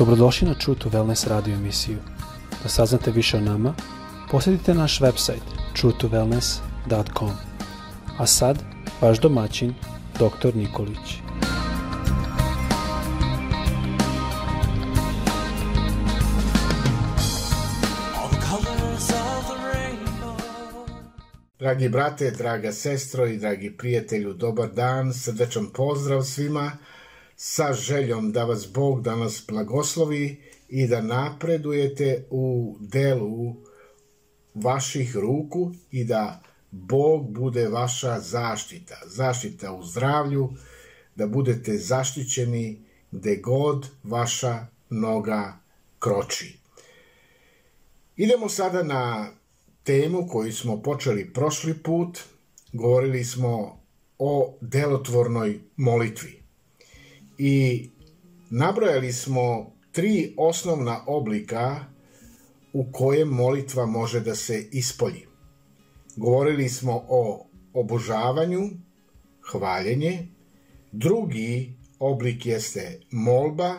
Dobrodošli na True to Wellness radio emisiju. Da saznate više o nama, posjetite naš website truetowellness.com. A sad, vaš domaćin, dr. Nikolić. Dragi brate, draga sestro i dragi prijatelju, dobar dan, srdečan pozdrav svima sa željom da vas Bog danas blagoslovi i da napredujete u delu vaših ruku i da Bog bude vaša zaštita. Zaštita u zdravlju, da budete zaštićeni gde god vaša noga kroči. Idemo sada na temu koju smo počeli prošli put. Govorili smo o delotvornoj molitvi. I nabrojali smo tri osnovna oblika u kojem molitva može da se ispolji. Govorili smo o obožavanju, hvaljenje, drugi oblik jeste molba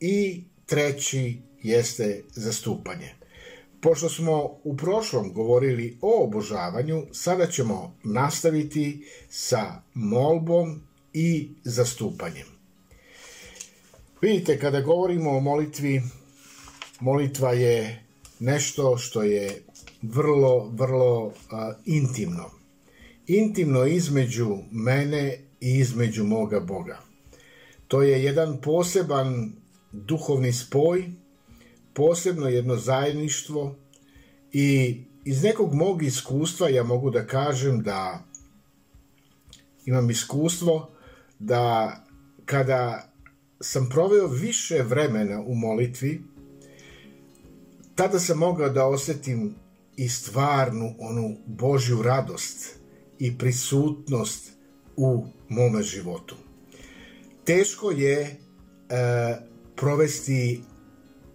i treći jeste zastupanje. Pošto smo u prošlom govorili o obožavanju, sada ćemo nastaviti sa molbom i zastupanjem. Vidite, kada govorimo o molitvi, molitva je nešto što je vrlo, vrlo uh, intimno. Intimno između mene i između moga Boga. To je jedan poseban duhovni spoj, posebno jedno zajedništvo i iz nekog mog iskustva ja mogu da kažem da imam iskustvo da kada sam proveo više vremena u molitvi, tada sam mogao da osetim i stvarnu onu Božju radost i prisutnost u mome životu. Teško je e, provesti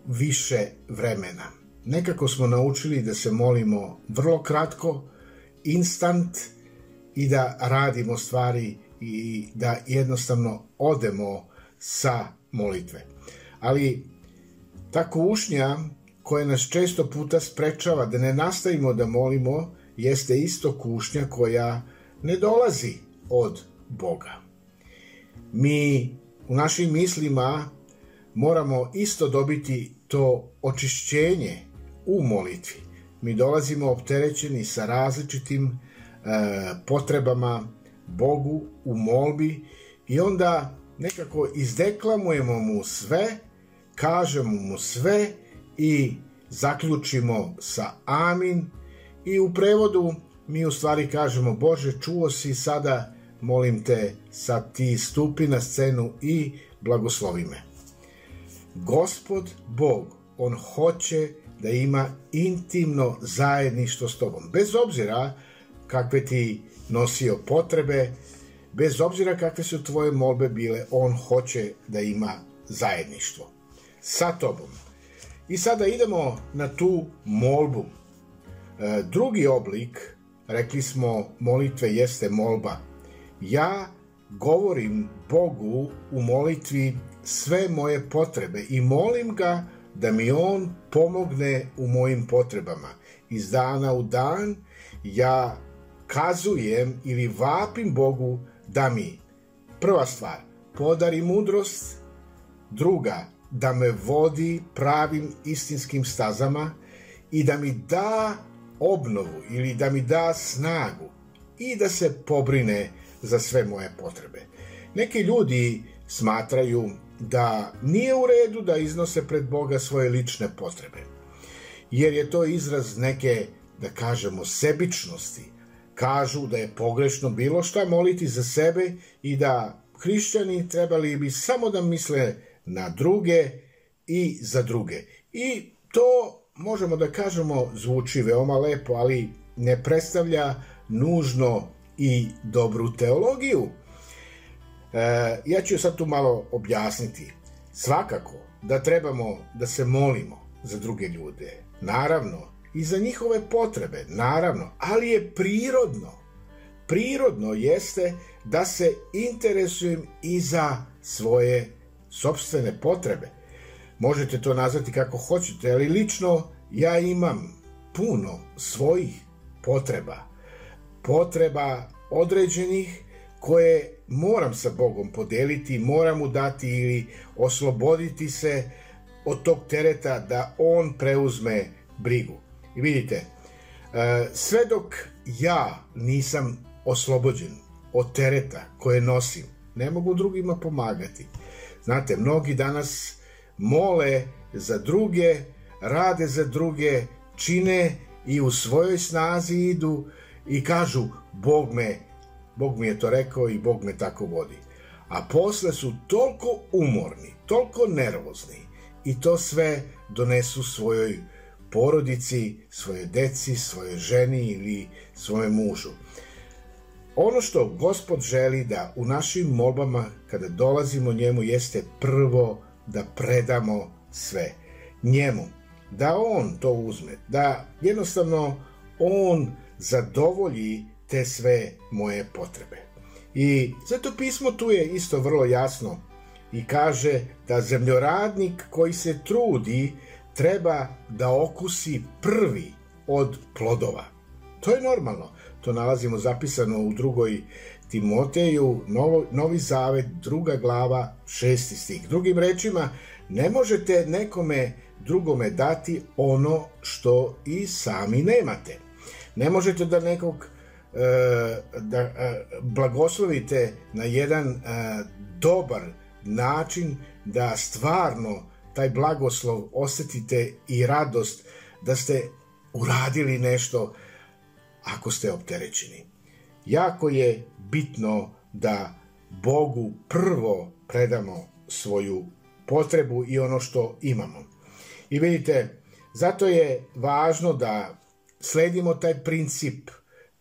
više vremena. Nekako smo naučili da se molimo vrlo kratko, instant i da radimo stvari i da jednostavno odemo sa molitve. Ali ta kušnja koja nas često puta sprečava da ne nastavimo da molimo jeste isto kušnja koja ne dolazi od Boga. Mi u našim mislima moramo isto dobiti to očišćenje u molitvi. Mi dolazimo opterećeni sa različitim e, potrebama Bogu u molbi i onda nekako izdeklamujemo mu sve, kažemo mu sve i zaključimo sa amin i u prevodu mi u stvari kažemo Bože čuo si sada molim te sad ti stupi na scenu i blagoslovi me. Gospod Bog, on hoće da ima intimno zajedništvo s tobom. Bez obzira kakve ti nosio potrebe, bez obzira kakve su tvoje molbe bile, on hoće da ima zajedništvo sa tobom. I sada idemo na tu molbu. E, drugi oblik, rekli smo, molitve jeste molba. Ja govorim Bogu u molitvi sve moje potrebe i molim ga da mi on pomogne u mojim potrebama. Iz dana u dan ja kazujem ili vapim Bogu da mi prva stvar podari mudrost, druga da me vodi pravim istinskim stazama i da mi da obnovu ili da mi da snagu i da se pobrine za sve moje potrebe. Neki ljudi smatraju da nije u redu da iznose pred Boga svoje lične potrebe, jer je to izraz neke, da kažemo, sebičnosti. Kažu da je pogrešno bilo šta moliti za sebe i da hrišćani trebali bi samo da misle na druge i za druge. I to možemo da kažemo zvuči veoma lepo, ali ne predstavlja nužno i dobru teologiju. E, ja ću sad tu malo objasniti. Svakako da trebamo da se molimo za druge ljude, naravno, i za njihove potrebe, naravno, ali je prirodno, prirodno jeste da se interesujem i za svoje sobstvene potrebe. možete to nazvati kako hoćete, ali lično ja imam puno svojih potreba, potreba određenih koje moram sa Bogom podeliti, moram mu dati ili osloboditi se od tog tereta da on preuzme brigu. I vidite, e, sve dok ja nisam oslobođen od tereta koje nosim, ne mogu drugima pomagati. Znate, mnogi danas mole za druge, rade za druge, čine i u svojoj snazi idu i kažu Bog me Bog mi je to rekao i Bog me tako vodi. A posle su toliko umorni, toliko nervozni i to sve donesu svojoj porodici, svoje deci, svoje ženi ili svoje mužu. Ono što Gospod želi da u našim molbama kada dolazimo njemu jeste prvo da predamo sve njemu, da on to uzme, da jednostavno on zadovolji te sve moje potrebe. I zato pismo tu je isto vrlo jasno i kaže da zemljoradnik koji se trudi treba da okusi prvi od plodova. To je normalno. To nalazimo zapisano u drugoj Timoteju, Novo, Novi Zavet, druga glava, šesti stih. Drugim rečima, ne možete nekome drugome dati ono što i sami nemate. Ne možete da nekog E, da e, blagoslovite na jedan e, dobar način da stvarno taj blagoslov osetite i radost da ste uradili nešto ako ste opterećeni. Jako je bitno da Bogu prvo predamo svoju potrebu i ono što imamo. I vidite, zato je važno da sledimo taj princip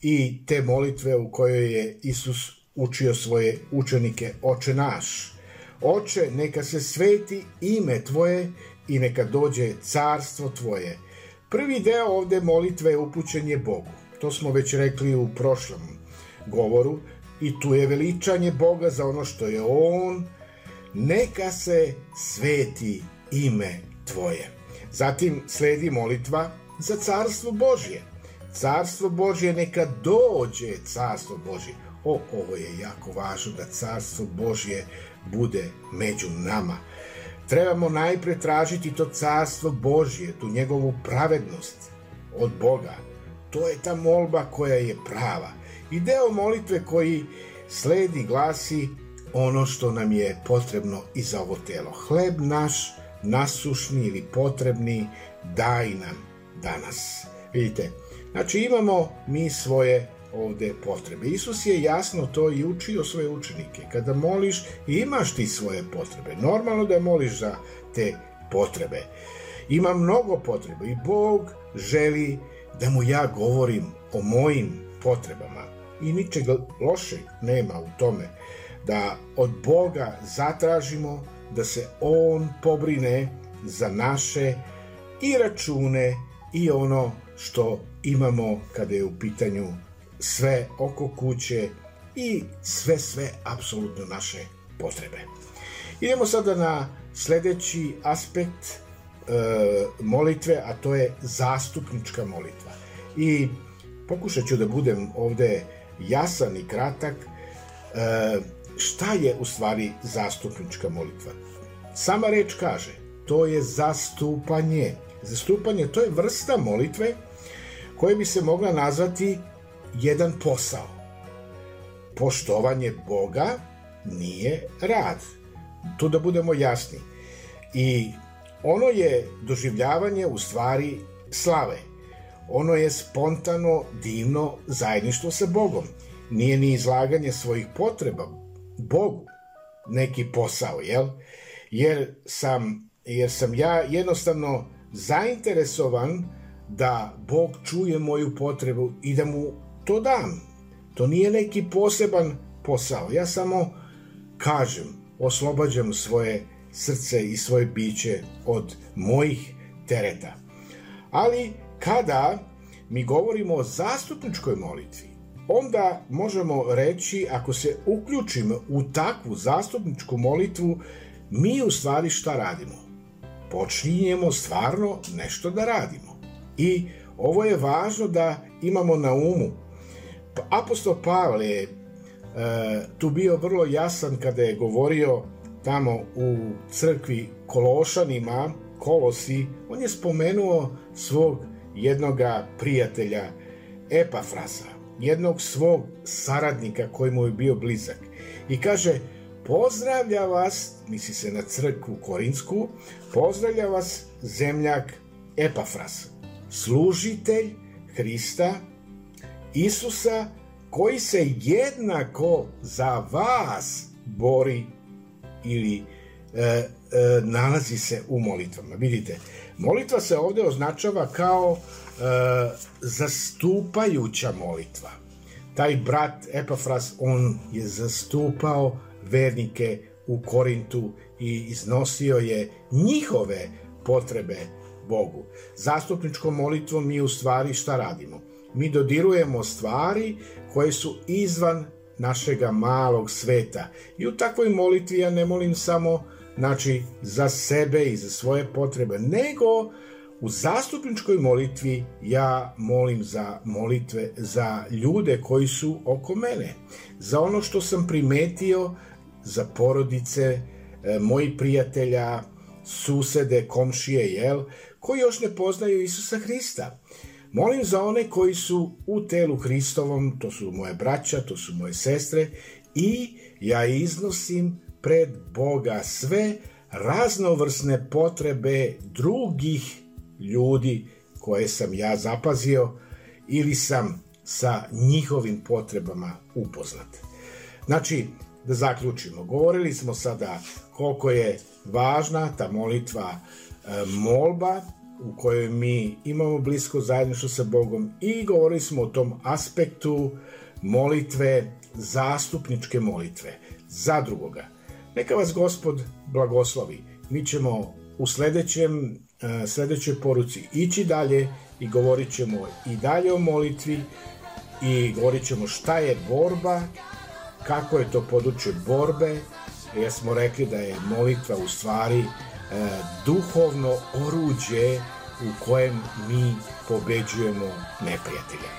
i te molitve u kojoj je Isus učio svoje učenike Oče naš. Oče, neka se sveti ime Tvoje i neka dođe carstvo Tvoje. Prvi deo ovde molitve je upućenje Bogu. To smo već rekli u prošlom govoru i tu je veličanje Boga za ono što je On. Neka se sveti ime Tvoje. Zatim sledi molitva za carstvo Božje Carstvo Božje neka dođe carstvo Božje. O, ovo je jako važno da carstvo Božje bude među nama. Trebamo najpre tražiti to carstvo Božje, tu njegovu pravednost od Boga. To je ta molba koja je prava. I deo molitve koji sledi glasi ono što nam je potrebno i za ovo telo. Hleb naš, nasušni ili potrebni, daj nam danas. Vidite, Znači imamo mi svoje ovde potrebe. Isus je jasno to i učio svoje učenike. Kada moliš, imaš ti svoje potrebe. Normalno da moliš za te potrebe. Ima mnogo potreba i Bog želi da mu ja govorim o mojim potrebama. I ničeg lošeg nema u tome da od Boga zatražimo da se On pobrine za naše i račune i ono što imamo kada je u pitanju sve oko kuće i sve, sve apsolutno naše potrebe. Idemo sada na sledeći aspekt e, molitve, a to je zastupnička molitva. I pokušat ću da budem ovde jasan i kratak. E, šta je u stvari zastupnička molitva? Sama reč kaže, to je zastupanje. Zastupanje, to je vrsta molitve koje bi se mogla nazvati jedan posao. Poštovanje Boga nije rad. Tu da budemo jasni. I ono je doživljavanje u stvari slave. Ono je spontano, divno zajedništvo sa Bogom. Nije ni izlaganje svojih potreba Bogu neki posao, jel? Jer sam, jer sam ja jednostavno zainteresovan da Bog čuje moju potrebu i da mu to dam. To nije neki poseban posao. Ja samo kažem, oslobađam svoje srce i svoje biće od mojih tereta. Ali kada mi govorimo o zastupničkoj molitvi, onda možemo reći, ako se uključimo u takvu zastupničku molitvu, mi u stvari šta radimo? počinjemo stvarno nešto da radimo. I ovo je važno da imamo na umu. Pa, apostol Pavle je e, tu bio vrlo jasan kada je govorio tamo u crkvi Kološanima, Kolosi, on je spomenuo svog jednoga prijatelja Epafrasa, jednog svog saradnika koji mu je bio blizak. I kaže, pozdravlja vas, misli se na crkvu Korinsku, pozdravlja vas zemljak Epafras, služitelj Hrista, Isusa, koji se jednako za vas bori ili e, e, nalazi se u molitvama. Vidite, molitva se ovde označava kao e, zastupajuća molitva. Taj brat Epafras, on je zastupao vernike u Korintu i iznosio je njihove potrebe Bogu. Zastupničkom molitvom mi u stvari šta radimo? Mi dodirujemo stvari koje su izvan našega malog sveta. I u takvoj molitvi ja ne molim samo znači, za sebe i za svoje potrebe, nego u zastupničkoj molitvi ja molim za molitve za ljude koji su oko mene, za ono što sam primetio, za porodice, e, moji prijatelja, susede, komšije, jel, koji još ne poznaju Isusa Hrista. Molim za one koji su u telu Hristovom, to su moje braća, to su moje sestre, i ja iznosim pred Boga sve raznovrsne potrebe drugih ljudi koje sam ja zapazio ili sam sa njihovim potrebama upoznat. Znači, da zaključimo, govorili smo sada koliko je važna ta molitva e, molba u kojoj mi imamo blisko zajedništvo sa Bogom i govorili smo o tom aspektu molitve, zastupničke molitve za drugoga. Neka vas gospod blagoslovi. Mi ćemo u sledećem, e, sledećoj poruci ići dalje i govorit ćemo i dalje o molitvi i govorit ćemo šta je borba, kako je to područje borbe, jer smo rekli da je molitva u stvari duhovno oruđe u kojem mi pobeđujemo neprijatelja.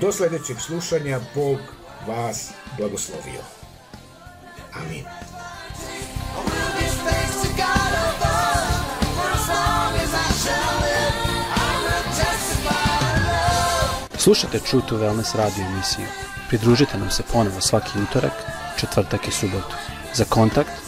Do sledećeg slušanja Bog vas blagoslovio. Amin. Slušajte True to Wellness radio emisiju. Pridružite nam se ponovo svaki utorak, četvrtak i subotu. Za kontakt